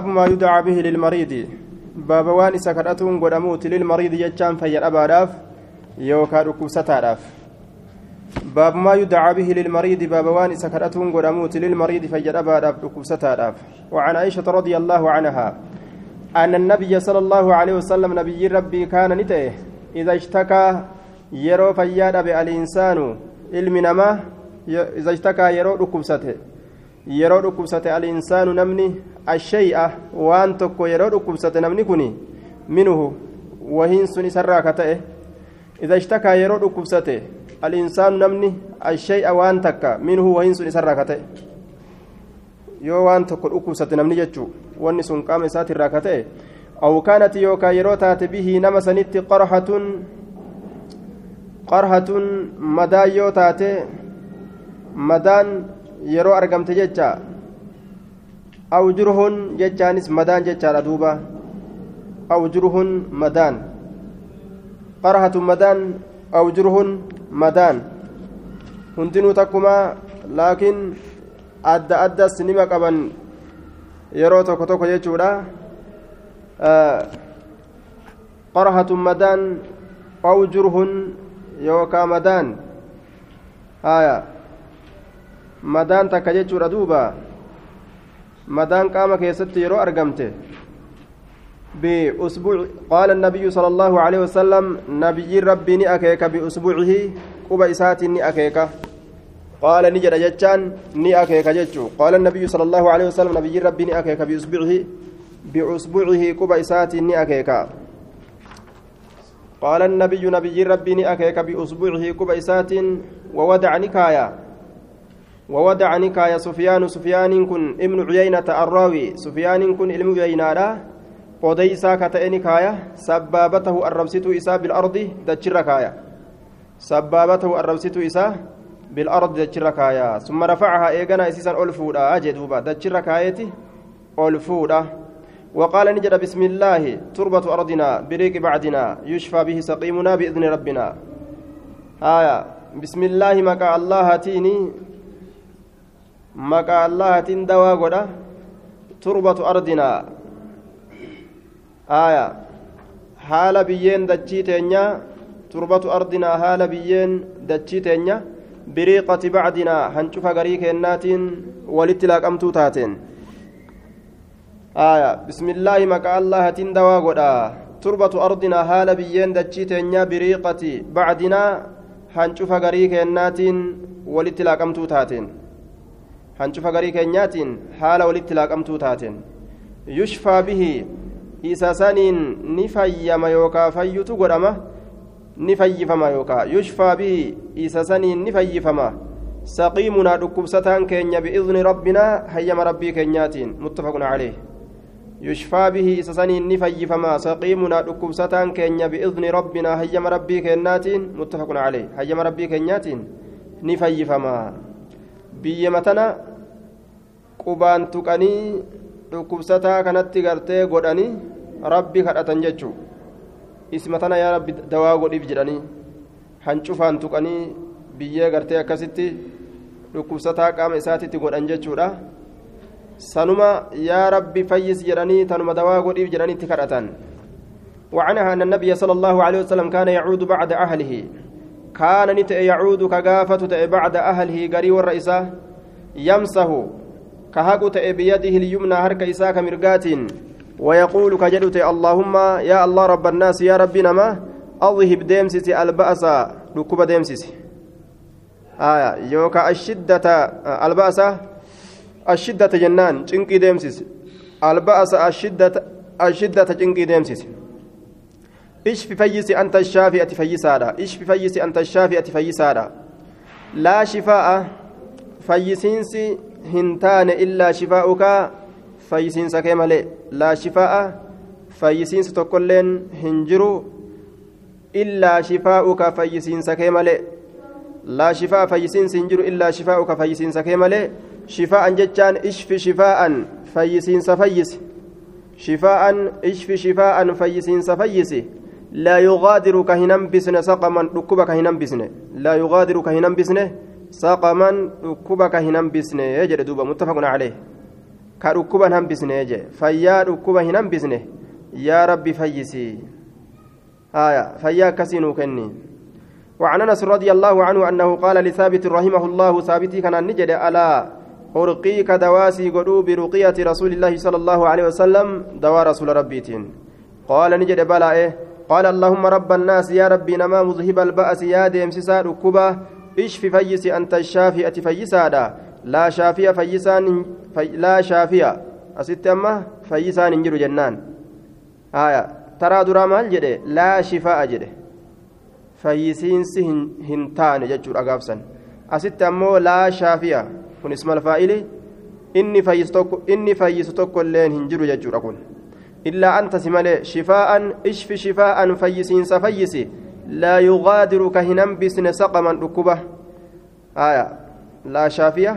باب ما يدعى به للمريض باب وان سكرتون قدموت للمريض يجان فيا أباداف يوكا ركوستاداف باب ما يدعى به للمريض باب وان سكرتون قدموت للمريض فيا أباداف ركوستاداف وعن عائشة رضي الله عنها أن النبي صلى الله عليه وسلم نبي ربي كان نتئه إذا اشتكى يرو فيا الإنسان ilmi namaa iza ishtakaa yeroo dhukkubsate yeroo dhukkubsate al-insaanu namni ashay'a waan tokko yeroo dhukkubsate namni kun minuhu wahiin sun isarraa ka ta'e iza ishtakaa yeroo dhukkubsate al-insaanu namni ashay'a waan takka minuhu wahiin sun isarraa ka ta'e yoo waan tokko dhukkubsate namni jechuu wanni sun qaama isaatirraa ka ta'e aw kaanati yookaa yeroo taate bihii nama sanitti qarhatun qarhatun madaan yoo taate madaan yeroo argamte jecha awjurhun jechaanis madaan jechaadha duuba awjurhun madaan qarhatun madaan awjurhun madaan hundinuu takkumaa laakiin adda addas nima qaban yeroo tokko tokko jechuudha qarhatun madaan awjurhun yookaan madaan haya madaan takka jechuudha duuba madaan qaama keessatti yeroo argamte بأسبوع قال النبي صلى الله عليه وسلم نبي ربي نأكيك بأسبوعه قبى إسات نأكيك. قال نجد جتان نأكيك جتشو. قال النبي صلى الله عليه وسلم نبي ربي نأكيك بأسبوعه بأسبوعه قبى إسات نأكيك. قال النبي نبي ربي أكيك بأسبوعه كبيسات وودع نكايا وودع نكايا سفيان سفيان كن ابن عيينة الراوي. سفيان كن علم عيينة. قديسا كتئ نكايا سبابته الربسة إسا بالأرض دجر كايا. سبابته الربسة إسا بالأرض دجر كايا. ثم رفعها إيغانا إسيسا ألفودا أجدوبا دجر كايتي ألفودا وقال نجد بسم الله. تربة أرضنا بريق بعدنا. يشفى به سقيمنا بإذن ربنا. آية. بسم الله مكا الله تيني. maqaa allahatiin dawaa godha. Turbatu ardinaa aaya haala biyyeen dachii teenyaa turbatu ardinaa haala biyyeen dachii teenya. Biriiqati bacdinaa hancufa garii keennaatiin walitti laaqamtuu taateen. Aaya bismillaahi maqaa allahatiin dawaa godha. Turbatu ardinaa haala biyyeen dachii teenyaa biriiqati bacdinaa hancufa garii keennaatiin walitti laaqamtuu taateen. هنشوف غريك الناتين حال ولتلاك أمتو تاتين يشفى به isa saniin ni fayyama yookaa fayyutu godhama ni fayyifama yookaa yushfaa bihi isa saniin ni fayyifama saqiimunaa dhukkubsataan keenya bi'izni rabbinaa hayyama rabbii keenyaatiin muttafaqun caleeh yushfaa bihi isa saniin ni fayyifama saqiimunaa dhukkubsataan keenya bi'izni rabbinaa hayyama rabbii keenyaatiin muttafaqun caleeh hayyama rabbii keenyaatiin ni fayyifama biyyama tana qubaan tuqanii dhukkubsataa kanatti gartee godhanii rabbi kadhatan jechuu isma tana yaa rabbi dawaa godhiif jedhanii hancufaan tuqanii biyyee gartee akkasitti dhukkubsataa qaama isaatitti godhan jechuudha sanuma yaa rabbi fayyis jedhanii tanuma dawaa godhiif jedhanii itti kadhatan وعنها أن النبي صلى الله عليه وسلم كان يعود بعد أهله كان نت يعود كغافة بعد أهله قري والرئيسة يمسه كهاكو بيده اليمنى هرك إساك مرقات ويقول كجدت اللهم يا الله رب الناس يا ربنا ما أظهب ديمسس البأس ركوب ديمسس آية يوكا الشدة البأس الشدة جنان تنكي ديمسس البأس الشدة الشدة تنكي ديمسس اشف فيس أنت الشافئة فيسارة اشف فيس أنت الشافئة فيسارة لا شفاء فيسينسي hin taane illaa shifaa'uka fayyisiinsa kee malee laa shifaa'a fayyisiinsa tokkolleen hin jiru illaa shifaa'uka fayyisiinsa kee malee laa shifaa'a fayyisiinsi hin jiru illaa shifaa'uka fayyisiinsa kee malee shifaa'an jechaan ishfi shifaa'an fayyisiinsa fayyisi shifaa'an ishfi shifaa'an fayyisiinsa fayyisi hin hambisne saqaman dhukkuba ka hin hambisne laa yugaadiru ka hin hambisne سقما كبك هنم بسنه يجد دوبا متفق عليه hin hambisne jee fayyaa dhukkuba hin hambisne yaa rabbi fayyisii haya fayyaa akkasii nuu kenni وعن انس رضي الله عنه انه قال لثابت رحمه الله ثابتي كان نجد الا أرقيك دواسي قدو برقية رسول الله صلى الله عليه وسلم دوا رسول ربيتين قال نجد بلا إيه قال اللهم رب الناس يا ربي نما مذهب البأس يا ديم سساد كبا. اشف فيس أنت الشافي أتفيسادا لا شافية فيسان في لا شافية أست أما فيسان انجر جنان. آية. ترى درا مال جده؟ لا شفاء جده. فيسينس هنتان ججور أقافسا أست أمو لا شافية kun ismal faa'ili inni fayyisu tokko illeen hin jiru jechuudha kun illaa anta hin hambisne saqaman dhukkuba aya laa shaafiya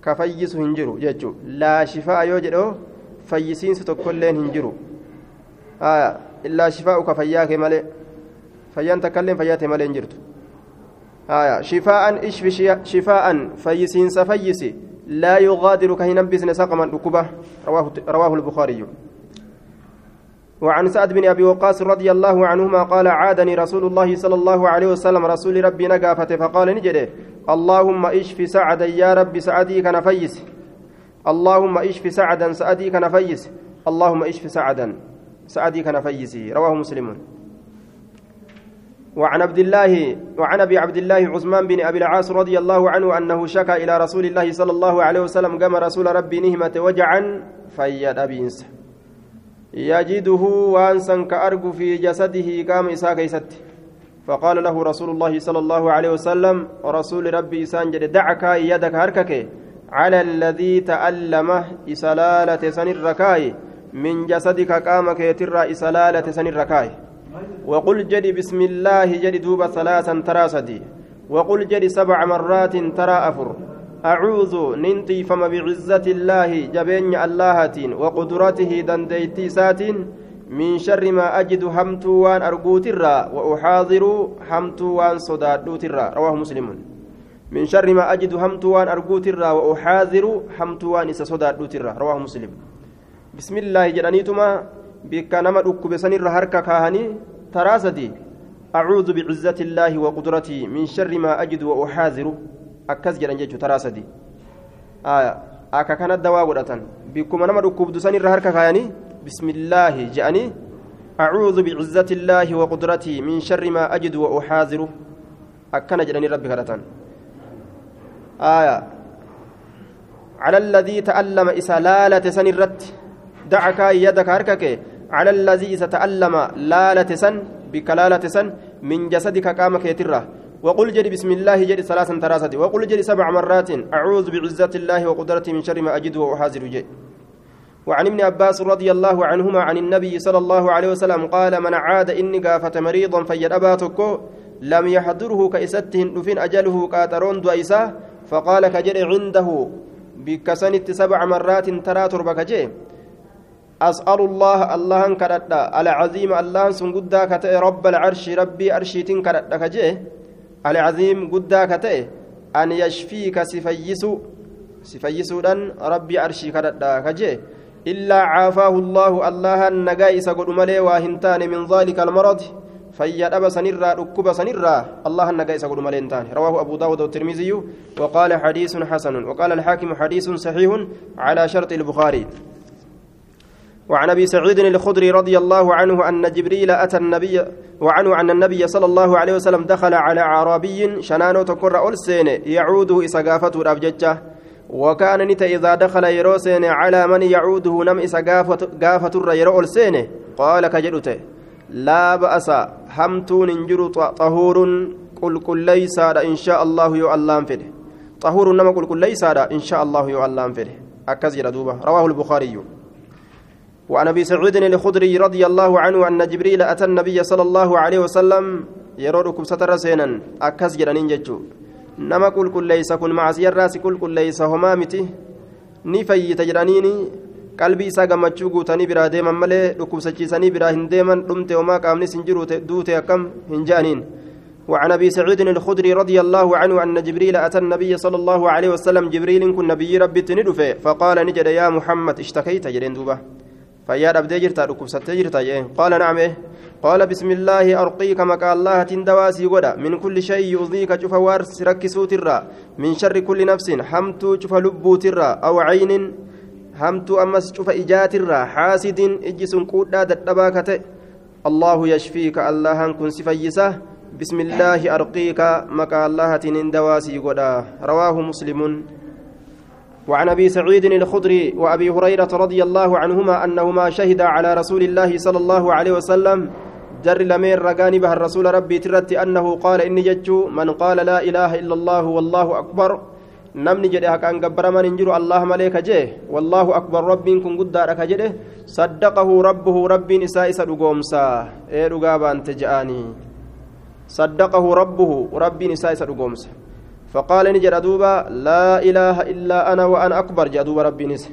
ka fayyisu hin jiru jechuu laa shifaa'a yoo jedhoo fayyisiinsa tokko illeen hin jiru aya illaa shifaa'u ka fayyaa kee malee fayyaan takka illeen fayyaa ta'e malee hin jirtu آية شفاء اشف شفاء فيسين سفيسي لا يغادر كهنا بسن سقما ركبة رواه رواه البخاري وعن سعد بن أبي وقاص رضي الله عنهما قال عادني رسول الله صلى الله عليه وسلم رسول ربي نقافته فقال نجده اللهم اشف سعدا يا رب سعدي كان اللهم اشف سعدا سعدي كان اللهم اشف سعدا سعدي كان رواه مسلم. وعن عبد الله وعن أبي عبد الله عثمان بن أبي العاص رضي الله عنه أنه شكا إلى رسول الله صلى الله عليه وسلم قام رسول ربي نهمة وجعا فيد ابينس يجده وانسا كارج في جسده قام اسا كيست. فقال له رسول الله صلى الله عليه وسلم رسول ربي سانجد دعك يدك هركك. على الذي تألمه إسلالة سن الركاي من جسدك قامك يتر إسلالة سن الركاي. وقل جد بسم الله جد دوب ثلاثا ترى سدي. وقل جد سبع مرات ترى أفر. أعوذ ننتي فما بعزة الله جبين اللهة وقدرته دنديتي سات من شر ما أجد همت وان أرجوت الرا وأحاضر همت وان صدادوت الرا. رواه مسلم. من شر ما أجد همت وان أرجوت الرا وأحاذر همت وان إسا صدادوت الرا. رواه مسلم. بسم الله جرانيتما بك نما ركب سنر هركا كاهني تراسدي. أعوذ بعزة الله وقدرته من شر ما أجد وأحاذر أكز جران جيتشو تراسدي آية أكا كانت دواء ودتن بكم نما ركب سنر هركا كاهني بسم الله جاني أعوذ بعزة الله وقدرته من شر ما أجد وأحاذر أكنا جراني ربي كرتن آية على الذي تألم إسلالة سنرت دعك يدك هركك على الذي ستألم لالة سن بكلالة سن من جسدك قامك يتره وقل جري بسم الله جري ثلاثا تراسة وقل جري سبع مرات. أعوذ بعزة الله وقدرته من شر ما أجد وأحاذر جي. وعن ابن عباس رضي الله عنهما عن النبي صلى الله عليه وسلم قال من عاد إني قافة مريضا فيد أباتك لم يحضره كإسته دفين أجله كاترون دويسا فقال كجري عنده بكسنت سبع مرات ترى تربك جي أسأل الله الله كردا العظيم الله سن قدا كتئ رب العرش ربي أرشيتين كردا كجي. العظيم قدا كتئ أن يشفيك سفيسو سفيسودان ربي أرشي كردا كجي إلا عافاه الله الله النجايس قد ملي واهنتان من ذلك المرض فيدب سنرا ركب سنرا الله النجايس قد ملي رواه أبو داود والترمذي وقال حديث حسن وقال الحاكم حديث صحيح على شرط البخاري. وعن أبي سعيد الخدري رضي الله عنه أن جبريل أتى النبي وعنه أن النبي صلى الله عليه وسلم دخل على أعرابي شنانو تكر ألسين يعوده اسقافته رابججه وكان نت إذا دخل يروسين على من يعوده نم اسقافه يرو ألسين قال كجدته لا بأس همتون انجر طهور قل قل ليس إن شاء الله يعلم فيه. طهور نما قل قل ليس إن شاء الله يعلم فيه. اكزر دوبة. رواه البخاري. وعن أبي سعيد الخدري رضي الله عنه أن جبريل أتى النبي صلى الله عليه وسلم يروركم ستر سينا إكس جرانين جتشو نما كل كل ليس كن معصية الراس كل كل ليس هما متي. نفي تجرانيني qalbii isaa gammachuu guutanii biraa deeman malee dhukkubsachiisanii biraa hin deeman dhumte homaa qaamni sin jiru duute akkam hin وعن أبي سعيد الخدري رضي الله عنه أن جبريل أتى النبي صلى الله عليه وسلم جبريل كن نبي ربي تندفه فقال نجد يا محمد اشتكيت جرين دوبة. فيا أبدي جرتا ركبستي جرتا قال نعم إيه. قال بسم الله أرقيك مكا الله تندواسي غدا من كل شيء يؤذيك شوف وارس ركسو ترى من شر كل نفس حمت شوف لبو ترى أو عين همت أمس شوف إجات ترى حاسد إجس قودا دتباكته الله يشفيك الله كن سفيسة. بسم الله أرقيك مكا الله تندواسي غدا رواه مسلم. وعن ابي سعيد الخدري وابي هريره رضي الله عنهما انهما شهدا على رسول الله صلى الله عليه وسلم جر لمن رقاني به الرسول ربي ترت انه قال اني ججو من قال لا اله الا الله والله اكبر hin jiru allah malee ka jee wallaahu akbar rabbiin kun guddaadha ka jedhe saddaqahu rabbuhu rabbiin isaa isa dhugoomsa ee dhugaa baante je'aanii saddaqahu rabbuhu rabbiin isaa isa dhugoomsa فقال نجد دوبا لا إله إلا أنا وأنا أكبر جدوب ربي نس.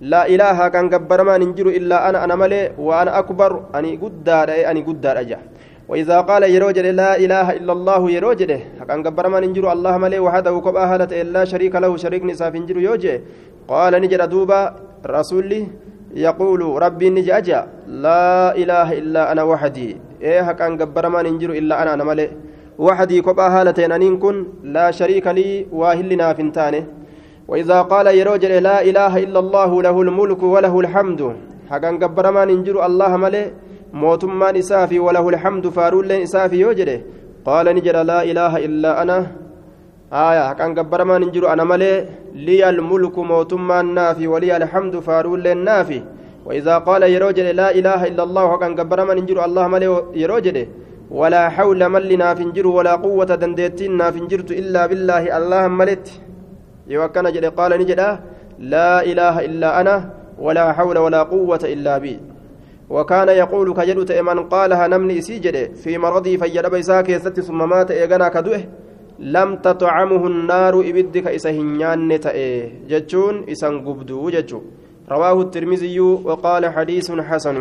لا إله كان جبر ما ننجر إلا أنا أنا ملي وأنا أكبر أني قدار أني قدار أجا. وإذا قال يروجل لا إله إلا الله يروجل كان جبر ما ننجر الله ملي وحده كبا هلت إلا شريك له شريك نساف نجر يوجي قال نجد دوبا رسولي يقول ربي نجي لا إله إلا أنا وحدي. إيه كان جبر ما ننجر إلا أنا أنا ملي. وحدي كبا هالتين أنين كن لا شريك لي واهلنا فنتانه وإذا قال يروجل لا إله إلا الله له الملك وله الحمد. حقا قبر ما ننجر الله ملي موتمان إسافي وله الحمد فارول إسافي يوجده قال نجر لا إله إلا أنا. آية حقا قبر ما ننجر أنا ملي لي الملك موتمان نافي ولي الحمد فارول نافي. وإذا قال يروجل لا إله إلا الله حقا قبر ما ننجر الله ملي يروجده ولا حول ملنا فنجر ولا قوة دنديتنا فنجرت إلا بالله الله ملت. يوكنا جل قال نجد لا إله إلا أنا ولا حول ولا قوة إلا بي. وكان يقول كجلت من قالها نمني سيجد في مرضي فيد بيساك يست ثم مات إيغانا كدوه. لم تطعمه النار إبدك إسهنيان تأي جتشون إسان قبدو جتشو. رواه الترمذي وقال حديث حسن.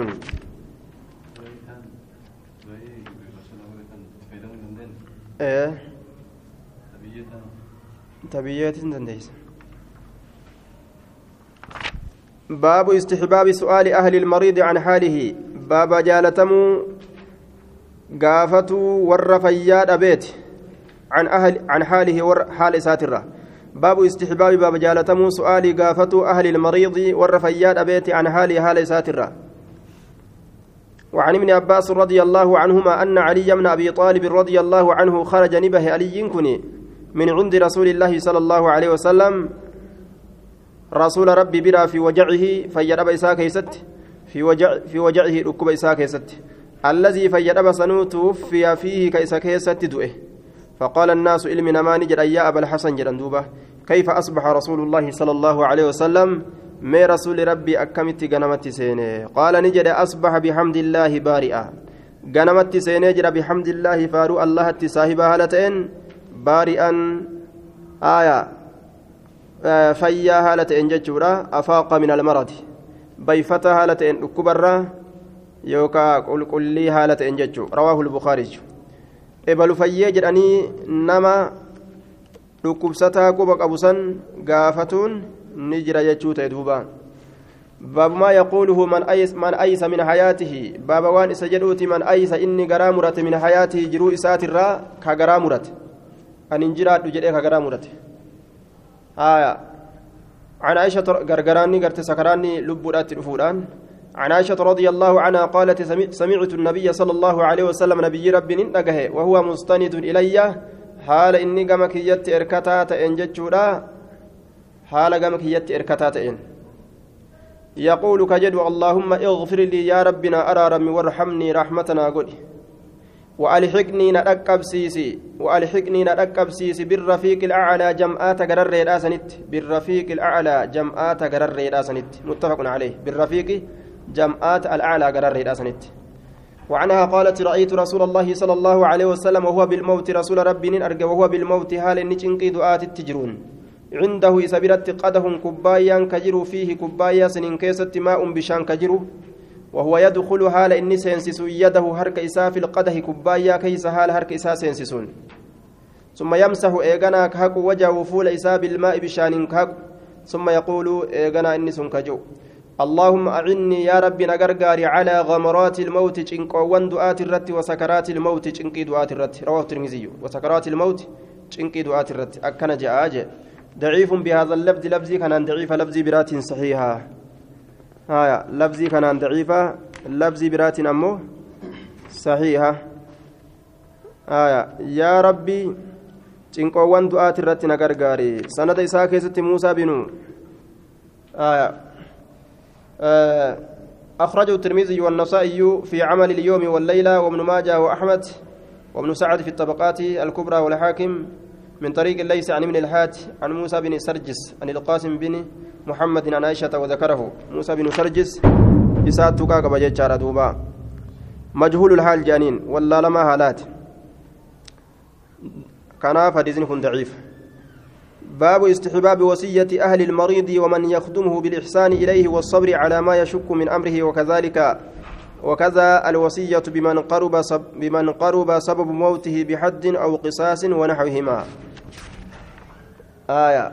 إيه تبيات باب استحباب سؤال أهل المريض عن حاله باب جالتمو قافتو ور فياد أبيت عن أهل عن حاله ور حال ساترة باب استحباب باب جالتمو سؤال قافتو أهل المريض ور فياد أبيت عن حاله حال ساترة وعن ابن عباس رضي الله عنهما أن علي بن أبي طالب رضي الله عنه خرج نبه علي كني من عند رسول الله صلى الله عليه وسلم. رسول ربي برا في وجعه فيرب إساك يست في وجع في وجعه ركب إساك يست الذي فيرب سنو توفي فيه كإساك يست دؤه فقال الناس علم نمان جرى يا أبا الحسن جرندوبة كيف أصبح رسول الله صلى الله عليه وسلم؟ Mee rasuuli rabbii akkamitti ganamatti seene qaala ni jedhe asbaxa bixamdillaahi baari'a ganamatti seenee jira bixamdillaahi faaruu allahatti saahibaa haala ta'een baari'an aya fayyaa haala ta'een jechuudha afaaqa min almaradi bayfata haala ta'een dhukkubarra yookaa qulqullii haala ta'een jechuu rawaahu lbukaariju ebalu fayyee jedhanii nama dhukkubsataa quba qabu san gaafatuun jechuu ta'e duuba باب ما يقوله من أيس من أيس من حياته. باب وان سجدوتي من أيس إني غرامرة من حياته. جرو إسات الرا كغرامرة أن انجرات جدي كغرامرة آية. عن عائشة غرغراني غرت سكراني لبودات الفوران عن عائشة رضي الله عنها قالت سمعت النبي صلى الله عليه وسلم نبي ننقه وهو مستند إلي. حال إني قمك يت إركتات إنجتشورا حال قمك يت إركتات إن. يقول كجد اللهم اغفر لي يا ربنا أرارم وارحمني رحمتنا قل وألحقني نركب سيسي وألحقني نركب سيسي بالرفيق الأعلى جمعات قرر راسنت بالرفيق الأعلى جمعات قرر راسنت متفق عليه. بالرفيق جمعات الأعلى قرر راسنت وعنها قالت رأيت رسول الله صلى الله عليه وسلم وهو بالموت رسول ربي أرجى وهو بالموت حال نجنقي دعاة التجرون. عنده إسابرت قدهم كبايا كجر فيه كبايا سنين كيست ماء بشان كجر وهو يدخل حال إني سينسس يده هرك إساء في القده كبايا كيس حال هرك إساء سينسسون. ثم يمسح إيغانا كهك وجهه فول إساء بالماء بشان كهك. ثم يقول إيغانا إني سنكجو اللهم أعني يا ربي نغرغاري على غمرات الموت چنقوان دعات الرت وسكرات الموت چنقي دعات الرت. رواه الترمذي. وسكرات الموت چنقي دعات الرت. أكن جاء ضعيف بهذا اللفظ لفظي كان ضعيف لفظي برات صحيحة. هايا لفظي كان ضعيفة لفظي برات أمه صحيحة. هايا يا ربي cinqoowwan du'aati irratti na gargaare. Sanada isaa keessatti muusaa binu. أخرجه الترمذي والنسائي في عمل اليوم والليلة وابن ماجه وأحمد وابن سعد في الطبقات الكبرى والحاكم. من طريق ليس عن ابن الحات عن موسى بن سرجس عن القاسم بن محمد عن عائشة وذكره. موسى بن سرجس إسات تقاك بجيتشار دوبا. مجهول الحال جانين ولا لما حالات. كان حديث كن ضعيف. باب استحباب وصية أهل المريض ومن يخدمه بالإحسان إليه والصبر على ما يشك من أمره وكذلك. وكذا الوصية بمن قرب بمن قرب سبب موته بحد أو قصاص ونحوهما. آية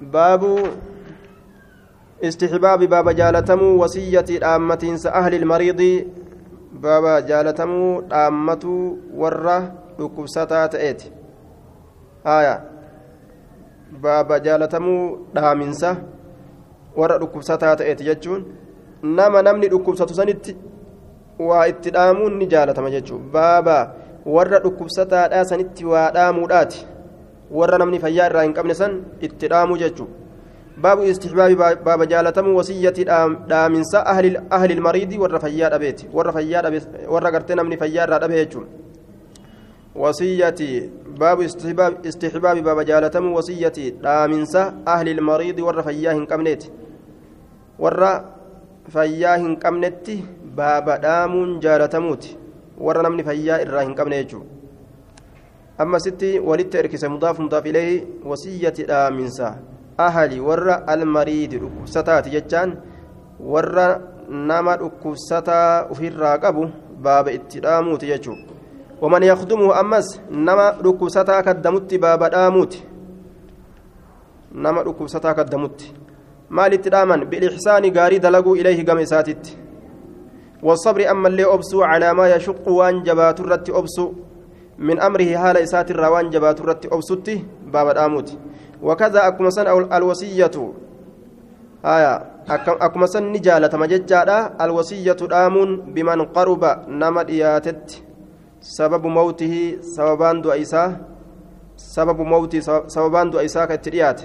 باب استحباب باب جالتم وصية آمة أهل المريض باب جالتم آمة ورة ركبستا تأتي آية baaba jaalatamuu dhaaminsa warra dhukkubsataa ta'eeti jechuun nama namni dhukkubsatu sanitti waa itti dhaamuun ni jaalatama jechuun baaba warra dhukkubsataadhaa sanitti waa dhaamuudhaati Warra namni fayyaa irraa hin qabne san itti dhaamuu jechuun baabu istixbaabi baaba jaalatamuu wasiyyati dhaaminsa ahli ilmariidii warra fayyaa dhabeeti warra gartee namni fayyaa irraa dhabe jechuun. وصيتي باب استحباب استحباب باب جالتم وصيتي دامنسا أهل المريض ور فياه كمنت ور فياه كمنت باب دام جالتموت ور نمني فياه الراهن كمنت أما ستي ولدت إركس مضاف مضاف إليه وصية دامنسا أهلي ور المريض ستات جتان ور نما ركوستا في الراقب باب اتداموت يجو ومن يخدمه أمس نما ركوستا كدمت باب داموت. نما ركوستا كدمت اتداما بالإحسان غاري دلقوا إليه قم ساتت. والصبر أما اللي أبسو على ما يشق وان جبات الرت أبسو. من أمره حال إسات الروان جبات الرت أبسوت باب داموت وكذا أكما سن الوصية. آية. أكما سن نجالة مججالة. الوصية دامون بمن قرب نما دياتت سبب موته سببان دعاء إساء سبب موته سببان دعاء إساء كالتريات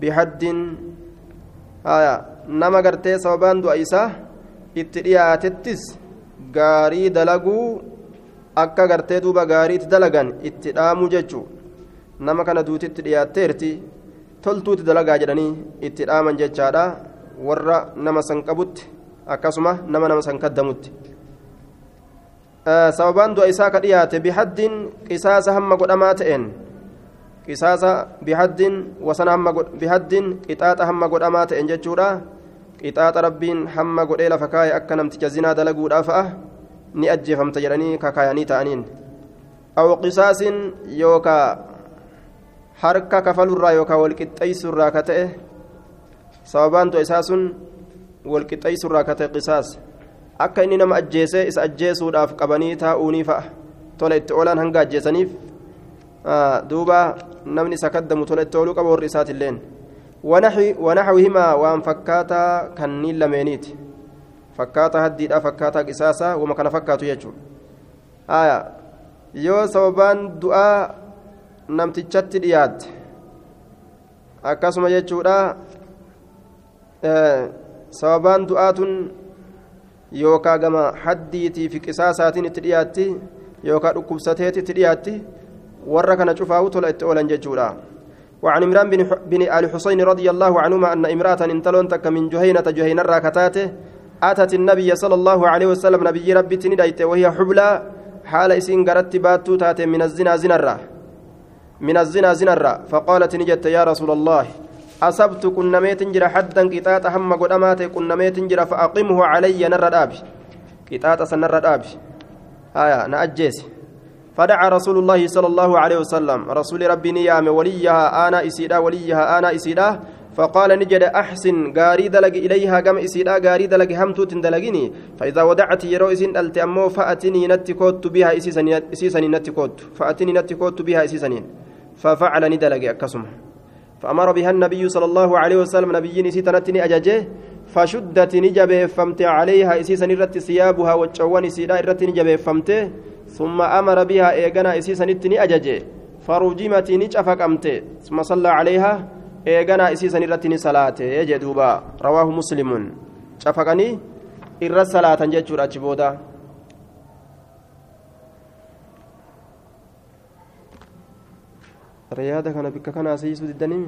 بحد. آية. نما قرتي سببان دعاء إساء الترياتتس gaarii dalaguu akka gartee duuba gaariitti dalagan itti dhaamu jechuu nama kana duutitti dhiyaatteerti toltuutti dalagaa jedhanii itti dhaaman jechaadha warra nama san qabutti akkasuma nama nama san kaddamutti sababaan du'a isaa ka dhiyaate bihaddin qisaasa hamma godhamaa ta'een qisaasa bihaddin wasana hamma bihaddin qixaaxa hamma godhamaa ta'een jechuudha qixaaxa rabbiin hamma godhee lafa kaa'e akka namticha zinaa dalaguudhaa fa'a ni ajjeefamta jedhanii kakaayanii ta'aniin aw qisaasin yookaa harka kafalurraa yookaa walqixxeessurraa ka ta'e sababaan du'a isaa sun walqixxeessurraa ka ta'e qisaas akka inni nama ajjeesee isa ajjeesuudhaaf qabanii taa'uunii fa'a tola itti oolaan hanga ajjeesaniif duuba namni isa kaddamu tola itti ooluu qaba warri isaatiilleen wanaxwihimaa waan fakkaataa kanniin lameeniiti fakkaataa haddiidhaa fakkaataa qisaasaa wama kana fakkaatu jechuudha yoo sababaan du'aa namtichatti dhiyaatte akkasuma jechuudha sababaan du'aa tun yookaa gama haddiitii fi qisaasaatiin itti dhiyaatti yookaa dhukkubsateeti itti dhiyaatti warra kana cufaa'u tola itti oolan jechuudha وعن عمران بن, بن آل حسين رضي الله عنهما أن امرأة انتلون تك من جهينة جهينة راكتاته أتت النبي صلى الله عليه وسلم نبي ربي تندايت وهي حبلى حال إسين قرت باتو تاتي من الزنا زنرة. من الزنا زنرة. فقالت نجت يا رسول الله أصبت كنميت جرى حدا قطاط هم قدمات كنميت جرى فأقمه علي نر الآبي قطاط سنر الآبي آية نأجيس. فدعا رسول الله صلى الله عليه وسلم. رسول ربي نيام وليها أنا إسيدا وليها أنا إسيدا فقال نجد أحسن غاري دلق إليها كم إسيدا غاري دلق همتوت دلقني فإذا ودعت يرو إسين ألت أمو فأتني نتكوت بها إسيسني نتكوت فأتني نتكوت بها إسيسنين ففعل ندلق أكسم. فأمر بها النبي صلى الله عليه وسلم نبي نسيتنتني أججه فشدت نجبه فمت عليها إسيسن رت ثيابها وجوان إسيدا رت نجبه فمت ثم أمر بها إيغنا إسيسنتني أججه فرجمت نجفك أمت ثم صلى عليها. Eeganaa isii san irratti ni salaate jee duuba rawaahu muslimun cafaqanii irra salaatan jechuudha achi booda riyaada kana bikka kanaa siisuu diddanii